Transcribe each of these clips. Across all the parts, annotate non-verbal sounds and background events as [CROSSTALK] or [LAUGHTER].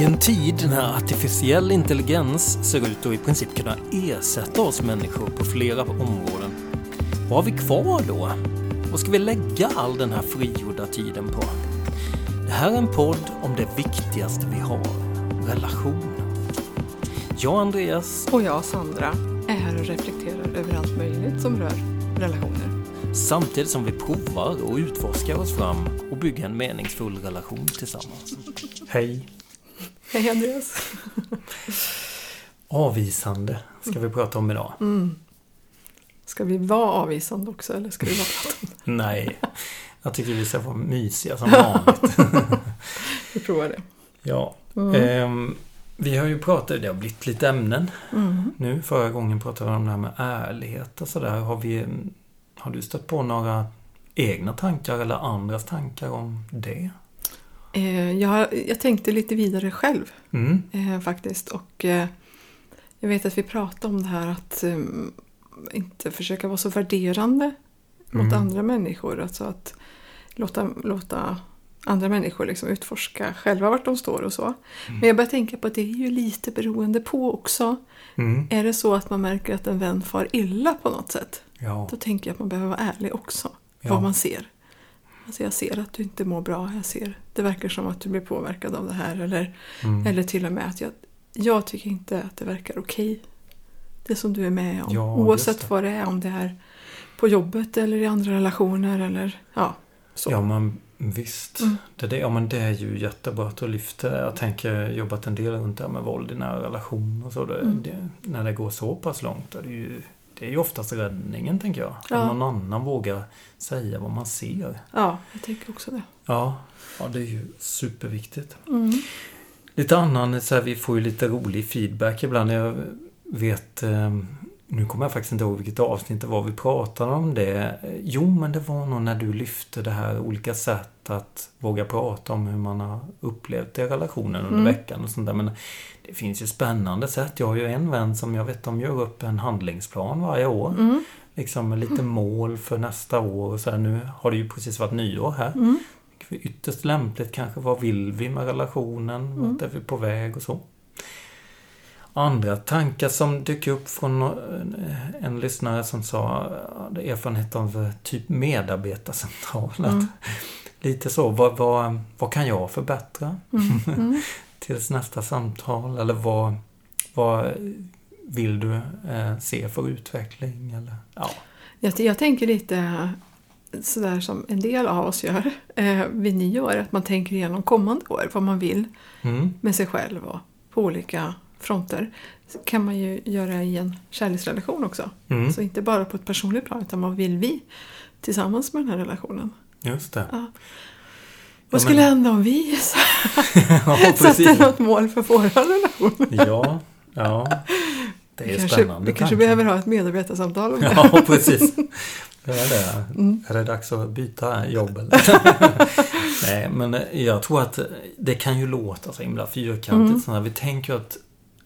I en tid när artificiell intelligens ser ut att i princip kunna ersätta oss människor på flera områden, vad har vi kvar då? Vad ska vi lägga all den här frigjorda tiden på? Det här är en podd om det viktigaste vi har, relationer. Jag Andreas Och jag, Sandra, är här och reflekterar över allt möjligt som rör relationer. samtidigt som vi provar och utforskar oss fram och bygger en meningsfull relation tillsammans. Hej! Hej Andreas! [LAUGHS] Avvisande ska vi prata om idag. Ska vi vara avvisande också eller ska vi bara prata om det? [LAUGHS] Nej, jag tycker vi ska vara mysiga som [LAUGHS] vanligt. Vi provar det. Ja. Mm. Ehm, vi har ju pratat, det har blivit lite ämnen Mm. nu. Förra gången pratade vi om det här med ärlighet och sådär. Har, vi, har du stött på några egna tankar eller andras tankar om det? Eh, jag, jag tänkte lite vidare själv Mm. eh, faktiskt och eh, jag vet att vi pratade om det här att eh, inte försöka vara så värderande mot Mm. andra människor. Alltså att låta, låta andra människor liksom utforska själva vart de står och så. Men jag börjar tänka på att det är ju lite beroende på också. Mm. Är det så att man märker att en vän far illa på något sätt, Ja. då tänker jag att man behöver vara ärlig också. Ja. Vad man ser. Alltså jag ser att du inte mår bra, jag ser det verkar som att du blir påverkad av det här. Eller, Mm. eller till och med att jag, jag tycker inte att det verkar okej. Det som du är med om. Ja, Oavsett det. vad det är, om det är på jobbet eller i andra relationer eller ja. Så. Ja men visst. Mm. Det, det, ja, men det är ju jättebra att du lyfter. Jag tänker jobbat en del runt det här med våld i nära relationer och så. Det, Mm. det, när det går så pass långt är det ju, det är ju oftast räddningen tänker jag. Ja. Om någon annan vågar säga vad man ser. ja, jag tänker också det. Ja, ja det är ju superviktigt. Mm. Lite annan, så här, vi får ju lite rolig feedback ibland. Jag vet, eh, nu kommer jag faktiskt inte ihåg vilket avsnitt det var vi pratade om det. Jo, men det var nog när du lyfte det här olika sätt att våga prata om hur man har upplevt det i relationen under Mm. veckan och sånt där. Men det finns ju spännande sätt. Jag har ju en vän som jag vet de gör upp en handlingsplan varje år. Mm. Liksom med lite mål för nästa år och så här. Nu har det ju precis varit nyår här. Mm. Ytterst lämpligt kanske. Vad vill vi med relationen? Mm. Vart är vi på väg och så. Andra tankar som dyker upp från en lyssnare som sa erfarenhet av eh, typ medarbetarcentral. Mm. [LAUGHS] Lite så, vad, vad, vad kan jag förbättra Mm. Mm. [LAUGHS] tills nästa samtal? Eller vad, vad vill du eh, se för utveckling? Eller, ja. Jag, jag tänker lite sådär som en del av oss gör [LAUGHS] eh, vid nyår. Att man tänker igenom kommande år, vad man vill Mm. med sig själv och på olika fronter. Kan man ju göra i en kärleksrelation också. Mm. Så inte bara på ett personligt plan utan vad vill vi tillsammans med den här relationen. Just det. Ja. Ja, Vad skulle men- hända om vi [LAUGHS] ja, satte något mål för vår relation? Ja, ja. Det Vi är kanske, spännande. vi kanske behöver ha ett medarbetarsamtal om det. Ja, [LAUGHS] precis. Det är det. Mm. Är det dags att byta jobb eller? [LAUGHS] Nej, men jag tror att det kan ju låta så himla fyrkantigt. Mm. sådär. Vi tänker att,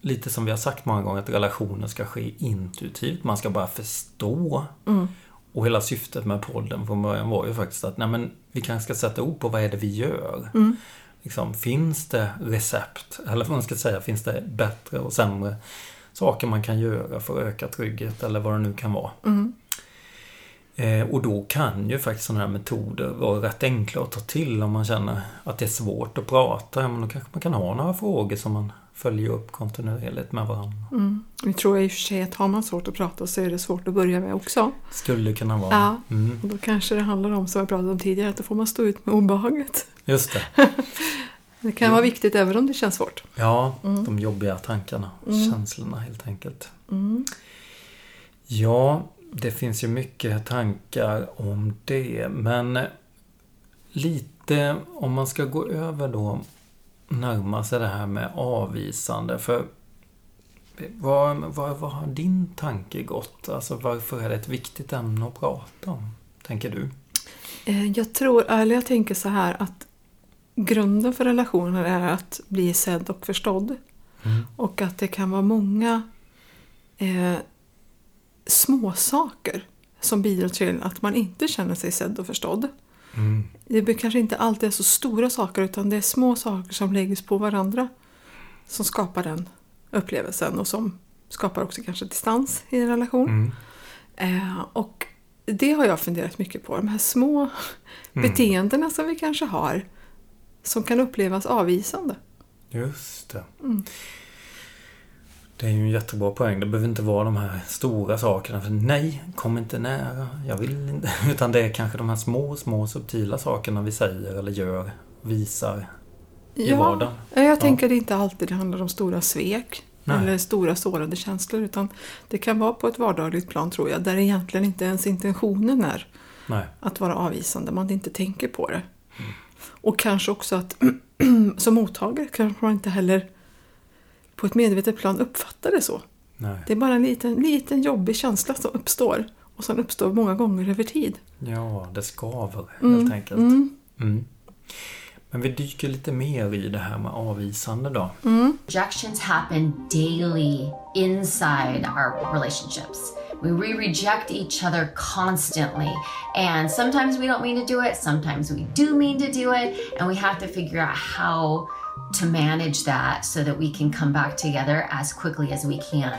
lite som vi har sagt många gånger, att relationer ska ske intuitivt. Man ska bara förstå. Mm. Och hela syftet med podden från början var ju faktiskt att nej, men vi kanske ska sätta ord på vad är det vi gör. Mm. Liksom, finns det recept, eller vad man ska säga, finns det bättre och sämre saker man kan göra för att öka trygghet eller vad det nu kan vara. Mm. Eh, och då kan ju faktiskt sådana här metoder vara rätt enkla att ta till om man känner att det är svårt att prata. Ja, men då kanske man kan ha några frågor som man följer upp kontinuerligt med varandra. Mm. Vi tror i och för sig att har man svårt att prata så är det svårt att börja med också. Skulle kunna vara. Ja. Mm, Och då kanske det handlar om, som jag pratade om tidigare, att då får man stå ut med obehaget. just det. [LAUGHS] Det kan Ja. vara viktigt även om det känns svårt. Ja, Mm. de jobbiga tankarna, Mm. känslorna helt enkelt. Mm. Ja, det finns ju mycket tankar om det. Men lite om man ska gå över då närma sig det här med avvisande. För vad, vad, vad har din tanke gått? Alltså varför är det ett viktigt ämne att prata om? Tänker du? Eh, Jag tror, eller jag tänker så här att grunden för relationer är att bli sedd och förstådd. Mm. Och att det kan vara många eh, små saker som bidrar till att man inte känner sig sedd och förstådd. Mm. Det kanske inte alltid är så stora saker utan det är små saker som läggs på varandra. som skapar den upplevelsen och som skapar också kanske distans i en relation. Mm. Eh, och det har jag funderat mycket på. De här små beteendena som vi kanske har som kan upplevas avvisande. Just det. Mm. Det är ju en jättebra poäng. Det behöver inte vara de här stora sakerna. För nej, kom inte nära. Jag vill inte. [LAUGHS] Utan det är kanske de här små, små subtila sakerna vi säger eller gör, visar i vardagen. Ja, jag tänker det inte alltid det handlar om stora svek Nej. eller stora sårade känslor utan det kan vara på ett vardagligt plan tror jag där egentligen inte ens intentionen är Nej. att vara avvisande, man inte tänker på det. Och kanske också att [CLEARS THROAT] som mottagare kanske man inte heller på ett medvetet plan uppfattar det så. Nej. Det är bara en liten, liten jobbig känsla som uppstår och som uppstår många gånger över tid. Ja, det skaver helt enkelt. Mm. Mm. Men vi dyker lite mer i det här med avvisande då. Rejections happen daily inside our relationships. We re reject each other constantly. And sometimes we don't mean to do it, sometimes we do mean to do it. And we have to figure out how to manage that so that we can come back together as quickly as we can.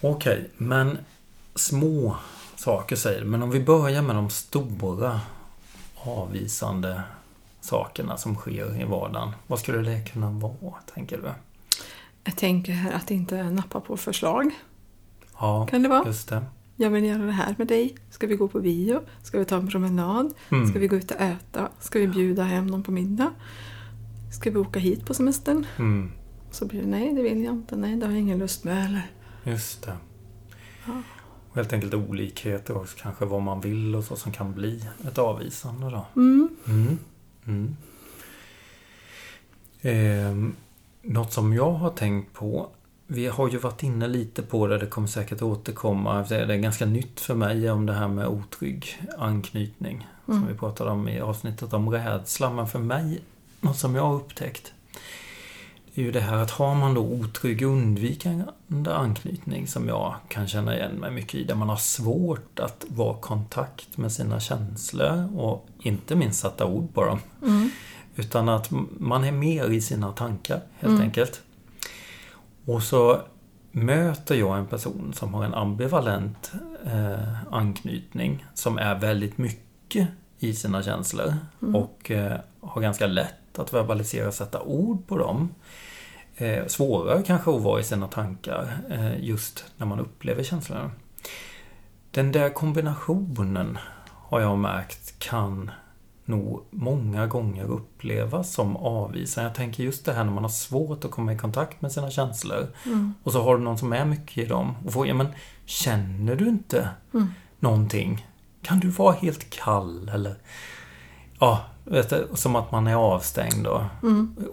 Okej, men små saker säger du. Men om vi börjar med de stora avvisande sakerna som sker i vardagen. Vad skulle det kunna vara, tänker du? Jag tänker här att inte nappa på förslag. Ja, Kan det vara? just det. Jag vill göra det här med dig. Ska vi gå på bio? Ska vi ta en promenad? Mm. Ska vi gå ut och äta? Ska vi bjuda hem någon på middag? Ska vi åka hit på semestern? Mm, Så blir det nej, det vill jag inte. Nej, det har jag ingen lust med. Eller? just det. Och helt enkelt olikheter också kanske vad man vill och så som kan bli ett avvisande då. Mm. Mm. Mm. Ehm, något som jag har tänkt på. Vi har ju varit inne lite på det, det kommer säkert återkomma. Det är ganska nytt för mig om det här med otrygg anknytning. Som vi pratade om i avsnittet om rädsla. Men för mig, något som jag har upptäckt. Är ju det här att har man då otrygg undvikande anknytning som jag kan känna igen mig mycket i. Där man har svårt att vara i kontakt med sina känslor och inte minst sätta ord på dem. Utan att man är mer i sina tankar helt enkelt. Och så möter jag en person som har en ambivalent eh, anknytning som är väldigt mycket i sina känslor och eh, har ganska lätt att verbalisera och sätta ord på dem. Eh, svårare kanske att vara i sina tankar eh, just när man upplever känslorna. Den där kombinationen har jag märkt kan nog många gånger upplevas som avvisande. Jag tänker just det här när man har svårt att komma i kontakt med sina känslor. Och så har du någon som är mycket i dem. Och ja, men känner du inte någonting? Kan du vara helt kall eller? Ja, du, som att man är avstängd då.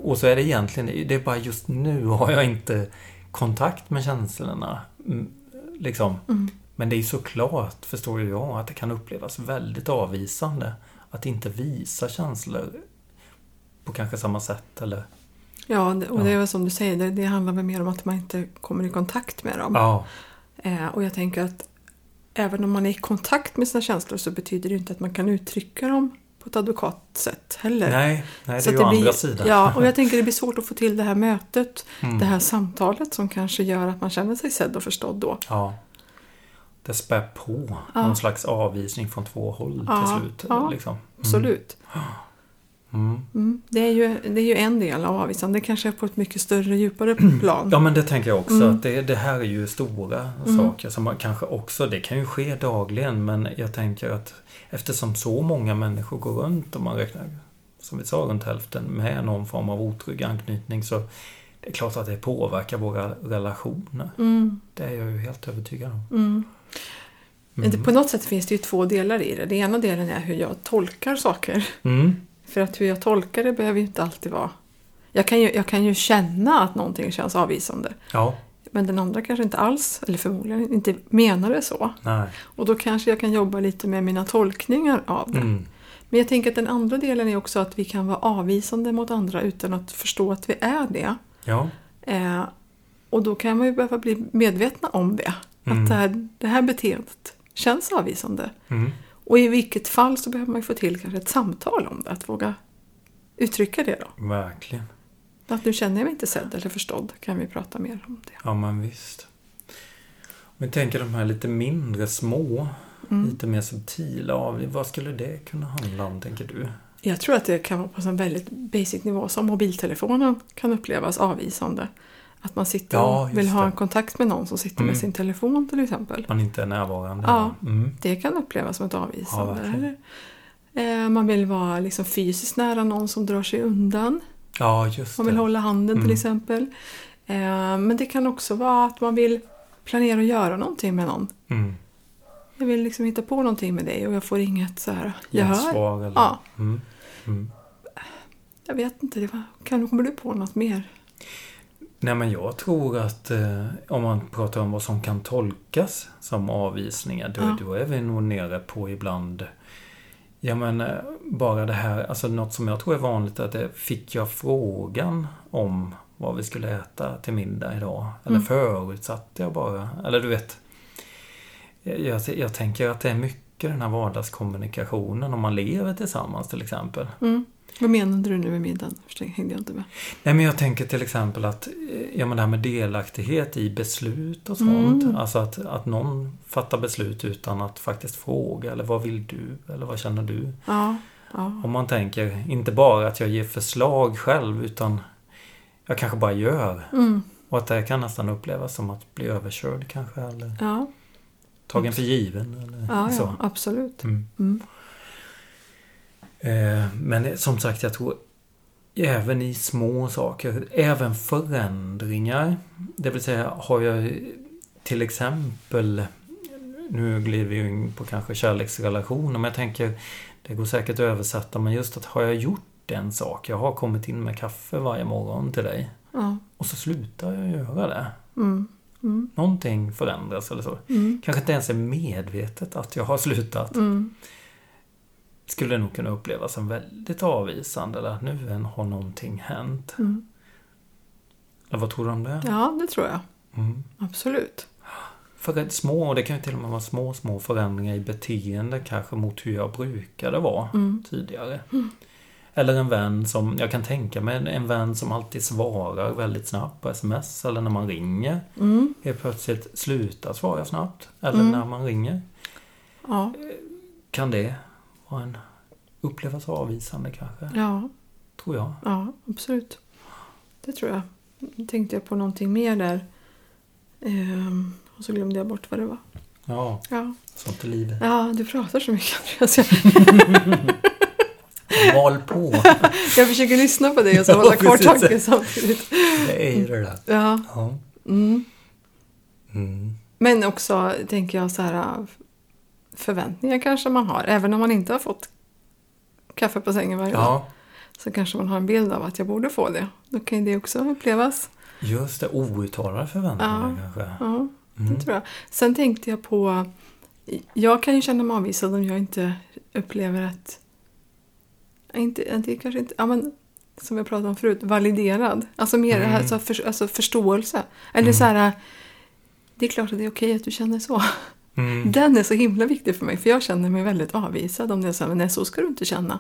Och så är det egentligen, det är bara just nu har jag inte kontakt med känslorna. Mm, Liksom. Men det är såklart, förstår jag, att det kan upplevas väldigt avvisande att inte visa känslor på kanske samma sätt eller... Ja, och det är väl som du säger, det, det handlar väl mer om att man inte kommer i kontakt med dem. Ja, Eh, och jag tänker att även om man är i kontakt med sina känslor så betyder det inte att man kan uttrycka dem på ett advokat sätt heller. nej, nej det är ju det andra blir, sidan. Ja, och jag tänker det blir svårt att få till det här mötet, Mm. det här samtalet som kanske gör att man känner sig sedd och förstådd då. Ja. Det spär på Ja. någon slags avvisning från två håll Ja, till slut. ja. Liksom. Absolut. Mm. Mm. Det, är ju, det är ju en del av avvisande, det kanske är på ett mycket större, djupare plan. Ja men det tänker jag också. Mm. Att det, det här är ju stora saker som man kanske också, det kan ju ske dagligen men jag tänker att eftersom så många människor går runt och man räknar som vi sa runt hälften med någon form av otrygg anknytning så det är klart att det påverkar våra relationer. Mm. Det är jag ju helt övertygad om. Mm. Mm. På något sätt finns det ju två delar i det. Den ena delen är hur jag tolkar saker. Mm. För att hur jag tolkar det behöver ju inte alltid vara... Jag kan ju, jag kan ju känna att någonting känns avvisande. Ja, Men den andra kanske inte alls, eller förmodligen inte menar det så. nej. Och då kanske jag kan jobba lite med mina tolkningar av det. Mm. Men jag tänker att den andra delen är också att vi kan vara avvisande mot andra utan att förstå att vi är det. Ja, Eh, och då kan man ju behöva bli medvetna om det. Mm. Att det här, det här beteendet känns avvisande. mm. Och i vilket fall så behöver man ju få till kanske ett samtal om det. Att våga uttrycka det då. verkligen. Att nu känner jag mig inte sedd eller förstådd. Kan vi prata mer om det. Ja, men visst. Om vi tänker de här lite mindre små, Mm. lite mer subtila av Vad skulle det kunna handla om, tänker du? Jag tror att det kan vara på en väldigt basic nivå som mobiltelefonen kan upplevas avvisande. Att man sitter Ja, och vill ha en kontakt med någon som sitter Mm. med sin telefon till exempel. Man inte är närvarande. Ja. Mm. Det kan upplevas som ett Ja, avvisande. eller, eh, man vill vara liksom fysiskt nära någon som drar sig undan. ja just Man vill det. hålla handen till Mm. exempel. Eh, men det kan också vara att man vill planera att göra någonting med någon. Mm. Jag vill liksom hitta på någonting med dig och jag får inget så här. Gensvar eller... Ja. Mm. Jag vet inte, det var, kan, kommer du på något mer? Nej men jag tror att eh, om man pratar om vad som kan tolkas som avvisningar då, Ja. då är vi nog nere på ibland Ja men eh, bara det här, alltså något som jag tror är vanligt att det fick jag frågan om vad vi skulle äta till middag idag? Eller Mm. förutsatte jag bara? Eller du vet jag, jag, jag tänker att det är mycket den här vardagskommunikationen om man lever tillsammans till exempel. Mm. Vad menade du nu med middagen? Hängde jag inte med. Nej men jag tänker till exempel att eh, ja, men det här med delaktighet i beslut och sånt. Mm. Alltså att, att någon fattar beslut utan att faktiskt fråga eller vad vill du eller vad känner du? Ja, ja. Om man tänker inte bara att jag ger förslag själv utan jag kanske bara gör. Mm. Och att det kan nästan upplevas som att bli överkörd kanske eller ja. tagen för given eller Ja, så. ja, absolut. Mm. Eh, Men som sagt, jag tror även i små saker, även förändringar. Det vill säga, har jag till exempel, nu glider vi in på kanske kärleksrelationer, men jag tänker, det går säkert att översätta, men just att har jag gjort en sak, jag har kommit in med kaffe varje morgon till dig, Ja. och så slutar jag göra det. Mm. Mm. Någonting förändras eller så. Mm. Kanske inte ens är medvetet att jag har slutat. Mm. Skulle nog kunna upplevas som väldigt avvisande. Eller att nu än har någonting hänt. Mm. Eller vad tror du om det? Ja, det tror jag. Mm. Absolut. För små, och det kan ju till och med vara små, små förändringar i beteende kanske mot hur jag brukade vara Mm. tidigare. Eller en vän som, jag kan tänka mig en vän som alltid svarar väldigt snabbt på sms eller när man ringer. Mm. Helt plötsligt slutar svara snabbt. Eller Mm. när man ringer. Ja. Kan det en upplevas avvisande kanske? ja, Tror jag. ja, absolut. Det tror jag. Nu tänkte jag på någonting mer där. Ehm, och så glömde jag bort vad det var. Ja, Ja, sånt är livet. ja du pratar så mycket Andreas. Mal [LAUGHS] på. [LAUGHS] jag försöker lyssna på dig och så hålla kvar tanken samtidigt. Det är ju det där. Ja. Ja. Mm. Mm. Men också, tänker jag, så här förväntningar kanske man har. Även om man inte har fått kaffe på sängen varje dag. ja, Så kanske man har en bild av att jag borde få det. Då kan ju det också upplevas. just det. Outtalade förväntningar kanske. Ja, Mm. det tror jag. Sen tänkte jag på... Jag kan ju känna mig avvisad om jag inte upplever att... Inte, det kanske inte... Ja, men, som jag pratade om förut, validerad. Alltså mer Mm. alltså, för, alltså förståelse. Eller Mm. så här... Det är klart att det är okej att du känner så. Mm. Den är så himla viktig för mig, för jag känner mig väldigt avvisad om det är så här, men nej, så ska du inte känna.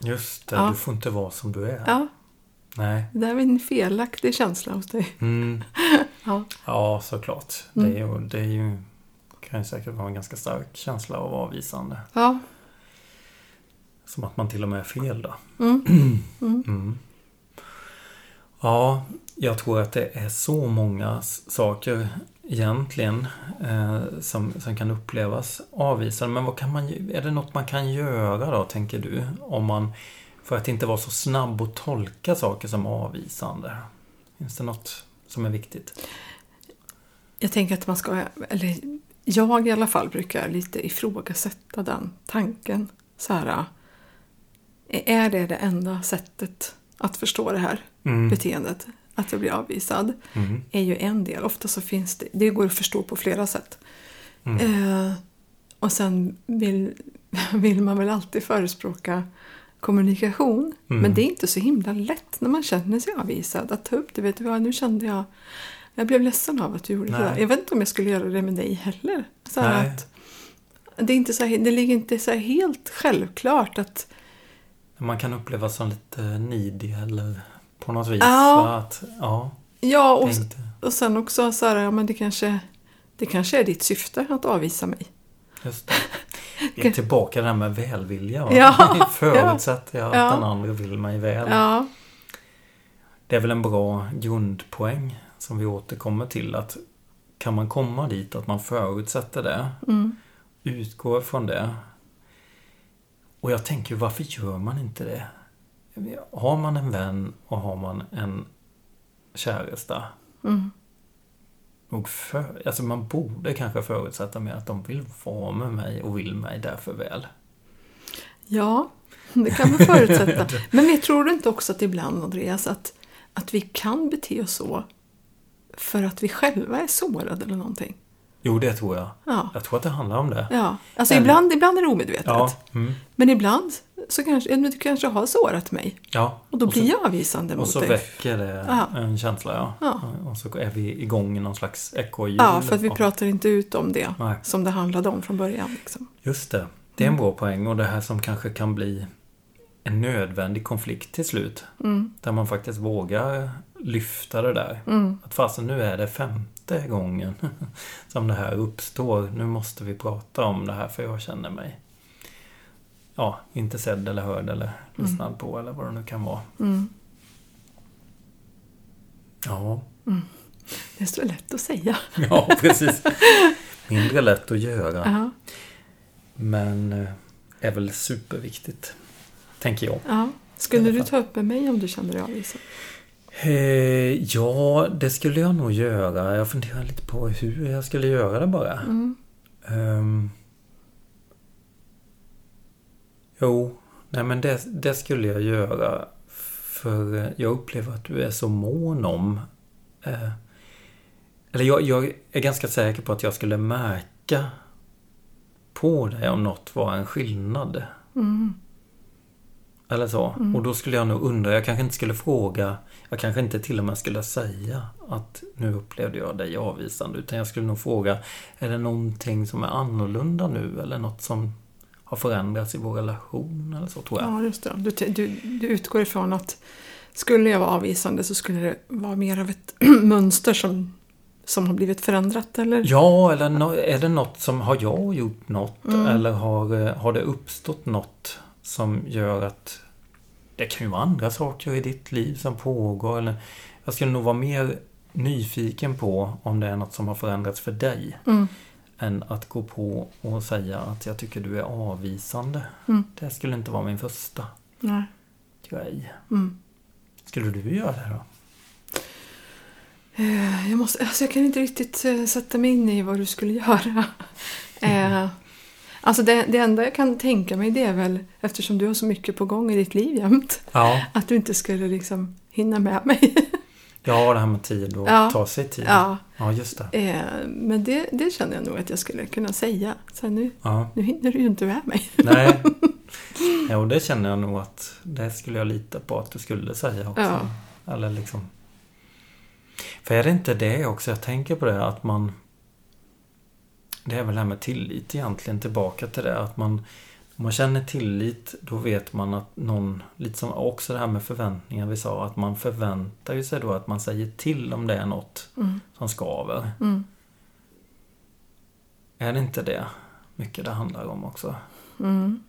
Just det, Ja. du får inte vara som du är. Ja, Nej. det är en felaktig känsla hos dig. Mm. [LAUGHS] Ja, Ja, såklart. Mm. Det, är ju, det är ju, kan ju säkert vara en ganska stark känsla av avvisande. ja. Som att man till och med är fel då. Mm. Mm. [CLEARS THROAT] Mm. Ja, jag tror att det är så många saker egentligen eh, som, som kan upplevas avvisande. Men vad kan man, är det något man kan göra då, tänker du? Om man, för att inte vara så snabb och tolka saker som avvisande. Finns det något som är viktigt? Jag tänker att man ska, eller jag i alla fall brukar lite ifrågasätta den tanken. Så här, är det det enda sättet att förstå det här Mm. beteendet? Att jag blir avvisad Mm. är ju en del. Ofta så finns det, det går att förstå på flera sätt. Mm. Eh, och sen vill, [LAUGHS] vill man väl alltid förespråka kommunikation. Mm. Men det är inte så himla lätt när man känner sig avvisad att ta upp det. Vet du vad, nu kände jag... Jag blev ledsen av att du gjorde Nej. det där. Jag vet inte om jag skulle göra det med dig heller. Så att, det, är inte så det ligger inte så helt självklart att... Man kan upplevas som lite needy eller på något vis. Ja. Att, ja, Ja, och, det och sen också så här, ja men det kanske, det kanske är ditt syfte att avvisa mig. just det. [LAUGHS] Vi är tillbaka där med välvilja. Va? Ja, [LAUGHS] Förutsätter jag att ja. den andra vill mig väl. Ja, Det är väl en bra grundpoäng som vi återkommer till. att Kan man komma dit att man förutsätter det, mm, utgår från det. Och jag tänker, varför gör man inte det? Har man en vän och har man en käresta mm, nog för, alltså man borde kanske förutsätta med att de vill vara med mig och vill mig därför väl. ja, det kan man förutsätta. [LAUGHS] Men jag tror inte också att ibland, Andreas, att, att vi kan bete oss så för att vi själva är sårade eller någonting? Jo, det tror jag. Ja, Jag tror att det handlar om det. ja. alltså Eller- ibland, ibland är det omedvetet. Ja. Mm. Men ibland så kanske du kanske har sårat mig ja. och då Och så- blir jag avvisande Och mot så dig. väcker det Ja. en känsla, ja. Ja. Och så är vi igång i någon slags ekorrhjul. Ja, för att vi Och- pratar inte ut om det Nej. som det handlade om från början. Liksom. Just det. Det är en bra poäng och det här som kanske kan bli en nödvändig konflikt till slut. Mm. Där man faktiskt vågar lyfta det där. Mm. Att fasen nu är det femte gången [LAUGHS] som det här uppstår. Nu måste vi prata om det här för jag känner mig Ja, inte sedd eller hörd eller lyssnad på eller vad det nu kan vara. Mm. Ja, Det är så lätt att säga. [LAUGHS] ja precis. Mindre lätt att göra. Ja, Men eh, är väl superviktigt. Tänker jag. ja. Skulle du ta upp med mig om du kände dig avvisad? Eh, ja, det skulle jag nog göra. Jag funderar lite på hur jag skulle göra det bara. Mm. Ehm. jo, nej men det, det skulle jag göra. För jag upplever att du är så mån om... Eh, eller jag, jag är ganska säker på att jag skulle märka på dig om något var en skillnad. Mm. Eller så. Och då skulle jag nog undra, jag kanske inte skulle fråga, jag kanske inte till och med skulle säga att nu upplevde jag dig avvisande. Utan jag skulle nog fråga, är det någonting som är annorlunda nu? Eller något som har förändrats i vår relation? Eller så tror jag. Ja, just det. Du, du, du utgår ifrån att skulle jag vara avvisande så skulle det vara mer av ett [CLEARS THROAT] mönster som, som har blivit förändrat, eller? Ja, eller nå- är det något som, har jag gjort något? Eller har, eh, har det uppstått något som gör att det kan ju vara andra saker i ditt liv som pågår. Eller, jag skulle nog vara mer nyfiken på om det är något som har förändrats för dig. Mm. Än att gå på och säga att jag tycker du är avvisande. Mm. Det skulle inte vara min första Nej. grej. Mm. Skulle du göra det då? Eh, Jag, måste, alltså jag kan inte riktigt eh, sätta mig in i vad du skulle göra. Eh, alltså det, det enda jag kan tänka mig det är väl, eftersom du har så mycket på gång i ditt liv jämt, Ja, att du inte skulle liksom hinna med mig. ja det här med tid och Ja. ta sig tid. ja, ja just det. eh, men det, det känner jag nog att jag skulle kunna säga. Så nu, Ja. nu hinner du ju inte med mig. Nej. [LAUGHS] Ja, och det känner jag nog att det skulle jag lita på att du skulle säga också. Eller liksom... För är det inte det också? Jag tänker på det att man... Det är väl det här med tillit egentligen, tillbaka till det. Att man... Om man känner tillit, då vet man att någon... Lite som också det här med förväntningar vi sa. Att man förväntar sig då att man säger till om det är något Mm. som skaver. Mm. Är det inte det mycket det handlar om också? Mm.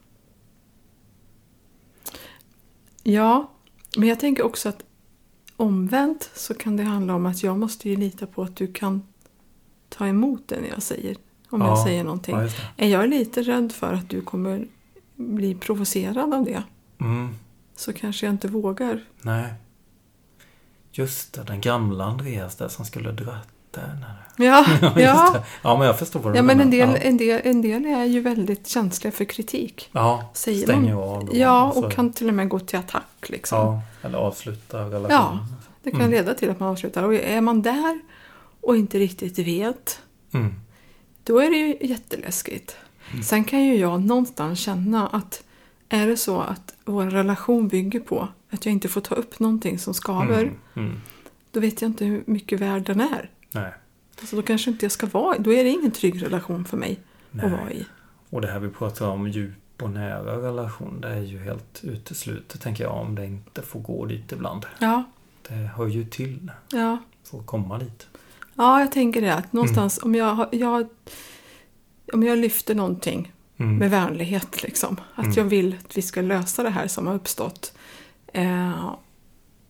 Ja, men jag tänker också att omvänt så kan det handla om att jag måste ju lita på att du kan ta emot det när jag säger. Om jag Ja, säger någonting. Ja, det. Är jag lite rädd för att du kommer bli provocerad av det Mm. så kanske jag inte vågar. Nej. Just det, den gamla Andreas där som skulle dratt där. Ja, [LAUGHS] ja. ja men jag förstår vad du ja men en del, Ja, en, del, en del är ju väldigt känsliga för kritik. ja Säger stänger man. av. då. Ja, Så- och kan till och med gå till attack. Liksom. Ja, eller avsluta relationen. Ja. Det kan Mm. leda till att man avslutar. Och är man där och inte riktigt vet, Mm. Då är det ju jätteläskigt. Sen kan ju jag någonstans känna att är det så att vår relation bygger på att jag inte får ta upp någonting som skaver, Mm. Mm. då vet jag inte hur mycket värd den är. Nej. Alltså då kanske inte jag ska vara Då är det ingen trygg relation för mig Nej. att vara i. Och det här vi pratar om djup och nära relation, det är ju helt uteslutet tänker jag om det inte får gå dit ibland. Ja, det hör ju till Ja. för att komma dit. Ja, jag tänker det. Att någonstans om, jag, jag, om jag lyfter någonting Mm. med vänlighet, liksom. Att jag vill att vi ska lösa det här som har uppstått. Eh,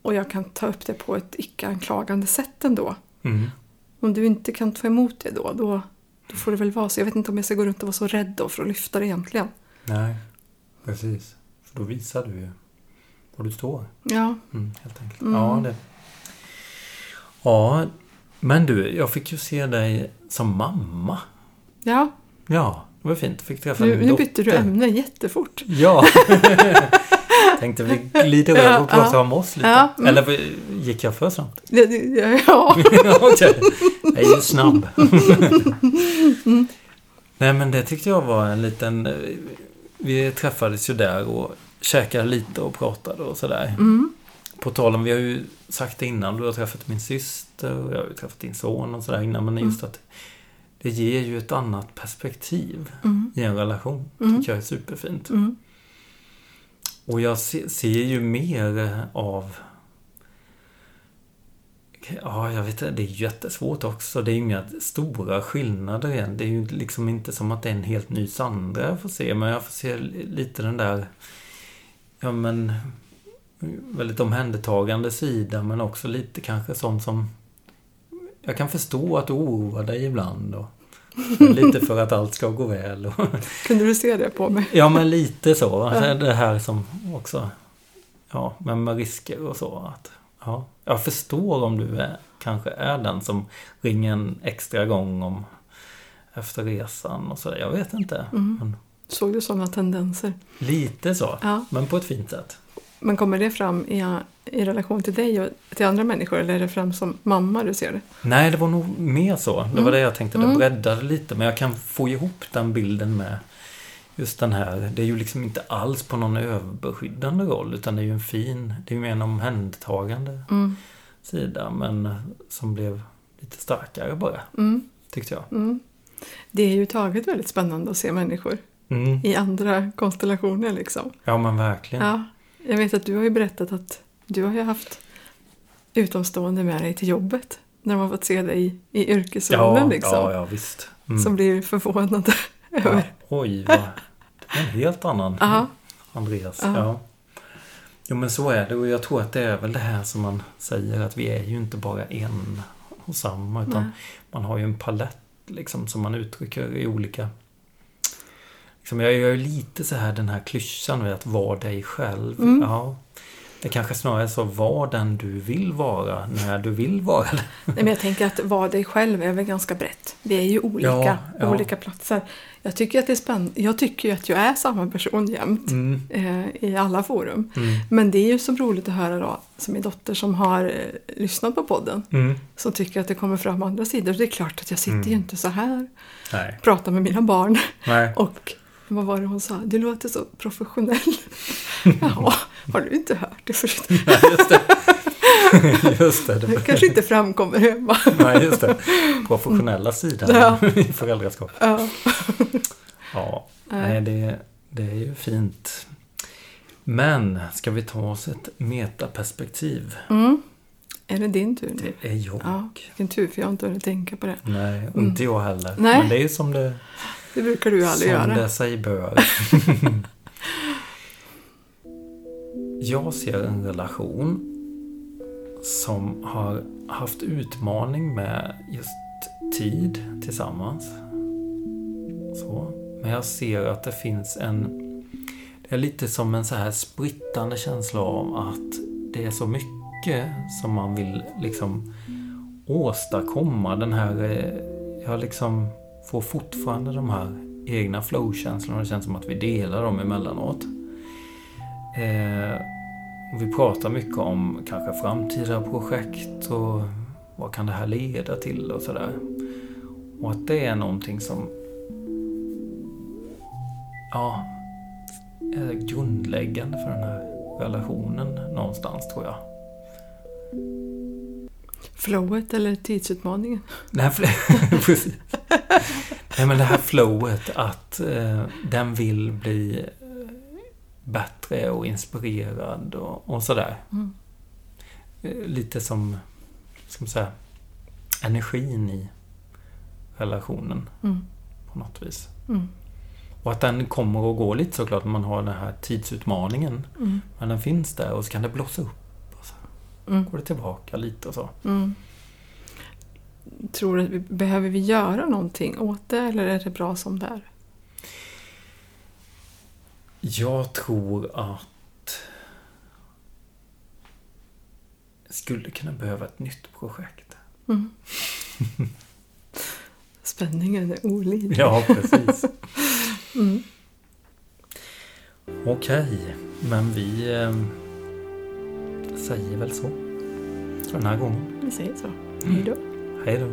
och jag kan ta upp det på ett icke-anklagande sätt ändå. Mm. Om du inte kan ta emot det då, då, då får det väl vara så. Jag vet inte om jag ska gå runt och vara så rädd då för att lyfta det egentligen. Nej, precis. För då visar du ju var du står. Ja, Mm, helt enkelt. Mm. Ja, det. Ja, men du, jag fick ju se dig som mamma. ja. Ja, det var fint. Fick träffa Nu, din nu bytte du ämne jättefort. Ja. [LAUGHS] Tänkte vi glider över och Ja, pratar ja. om oss lite. Ja, mm. Eller gick jag för snabbt? Det- [LAUGHS] Ja, Okej. Jag är ju snabb. [LAUGHS] Nej men det tyckte jag var en liten... eh, Vi träffades ju där och käkade lite och pratade och sådär. mm, På tal om, vi har ju sagt det innan, du har träffat min syster och jag har ju träffat din son och sådär innan. Men just att det ger ju ett annat perspektiv mm, i en relation. Mm. tycker jag är superfint. mm, Och jag se, ser ju mer av... Ja, jag vet inte. Det är jättesvårt också. Det är inga stora skillnader än. Det är ju liksom inte som att det är en helt ny Sandra jag får se. Men jag får se lite den där... Ja, men... Väldigt omhändertagande sida. Men också lite kanske sånt som... Jag kan förstå att du oroar dig ibland. Och lite för att allt ska gå väl. Och, [LAUGHS] Kunde du se det på mig? Ja, men lite så. Alltså, Det här som också... Ja, men med risker och så. Att, ja, jag förstår om du är, kanske är den som ringer en extra gång om efter resan och sådär. Jag vet inte. Men Såg du sådana tendenser? lite så. Ja. Men på ett fint sätt. Men kommer det fram i, i relation till dig och till andra människor eller är det fram som mamma du ser det? Nej, det var nog mer så. Det var det jag tänkte. Det Mm. breddade lite. Men jag kan få ihop den bilden med just den här. Det är ju liksom inte alls på någon överbeskyddande roll. Utan det är ju en fin, det är ju mer en omhändertagande Mm. sida. Men som blev lite starkare bara. Mm. Tyckte jag. Mm. Det är ju taget väldigt spännande att se människor Mm. i andra konstellationer liksom. Ja, men verkligen. Ja, jag vet att du har ju berättat att du har ju haft utomstående med dig till jobbet när de har fått se dig i, i yrkesrollen ja, liksom. ja, ja, visst. Mm. Som blir förvånade ja. Oj, vad... Det är en helt annan. Andreas. Ja. Jo, men så är det. Och jag tror att det är väl det här som man säger att vi är ju inte bara en och samma. Utan Nej. man har ju en palett liksom som man uttrycker i olika... Liksom, jag gör lite så här den här klyschan med att vara dig själv. Mm. Ja. Det kanske snarare är så, var den du vill vara när du vill vara det. Nej, men jag tänker att vara dig själv är väl ganska brett. Vi är ju olika Ja, ja. olika platser. Jag tycker att det är spännande. Jag tycker att jag är samma person jämt Mm. eh, i alla forum. Mm. Men det är ju så roligt att höra då, som min dotter som har eh, lyssnat på podden, Mm. som tycker att det kommer fram andra sidor. Det är klart att jag sitter Mm. ju inte så här Nej. pratar med mina barn [LAUGHS] och vad var det hon sa? Du låter så professionell. [LAUGHS] Jaha, har du inte hört det förut? [LAUGHS] Nej, just det. [LAUGHS] just det. Det kanske inte framkommer hemma. Nej, just det. Professionella sidan Ja. i föräldraskap. Ja. Ja, Nej. det, det är ju fint. Men ska vi ta oss ett metaperspektiv? Mm. Är det din tur nu? Det är jag. Ja, vilken tur för jag har inte hunnit tänka på det. Nej, och inte jag heller. Nej. Men det är som det, Det brukar du aldrig som göra. det sig bör. jag ser en relation som har haft utmaning med just tid tillsammans. Så. Men jag ser att det finns en... Det är lite som en så här sprittande känsla av att det är så mycket som man vill liksom åstadkomma. Den här... eh, Jag liksom får fortfarande de här egna flow-känslorna. Det känns som att vi delar dem emellanåt. Eh, och vi pratar mycket om kanske framtida projekt och vad kan det här leda till och sådär. Och att det är någonting som ja, är grundläggande för den här relationen någonstans tror jag. Flowet eller tidsutmaningen? Nej. [LAUGHS] Nej, men det här flowet att eh, den vill bli eh, bättre och inspirerad och, och sådär. Mm. eh, lite som, ska man säga, energin i relationen Mm. på något vis. Mm. Och att den kommer och går lite såklart när man har den här tidsutmaningen. Mm. Men den finns där och så kan det blossa upp. Mm. går det tillbaka lite och så. Mm. Tror du att vi, behöver vi göra någonting åt det eller är det bra som det är? Jag tror att jag skulle kunna behöva ett nytt projekt. Mm. Spänningen är olidlig. Ja, precis. [LAUGHS] Mm. Okej, men vi eh, säger väl så. För den här gången. Vi säger så. Hej då. Hej då.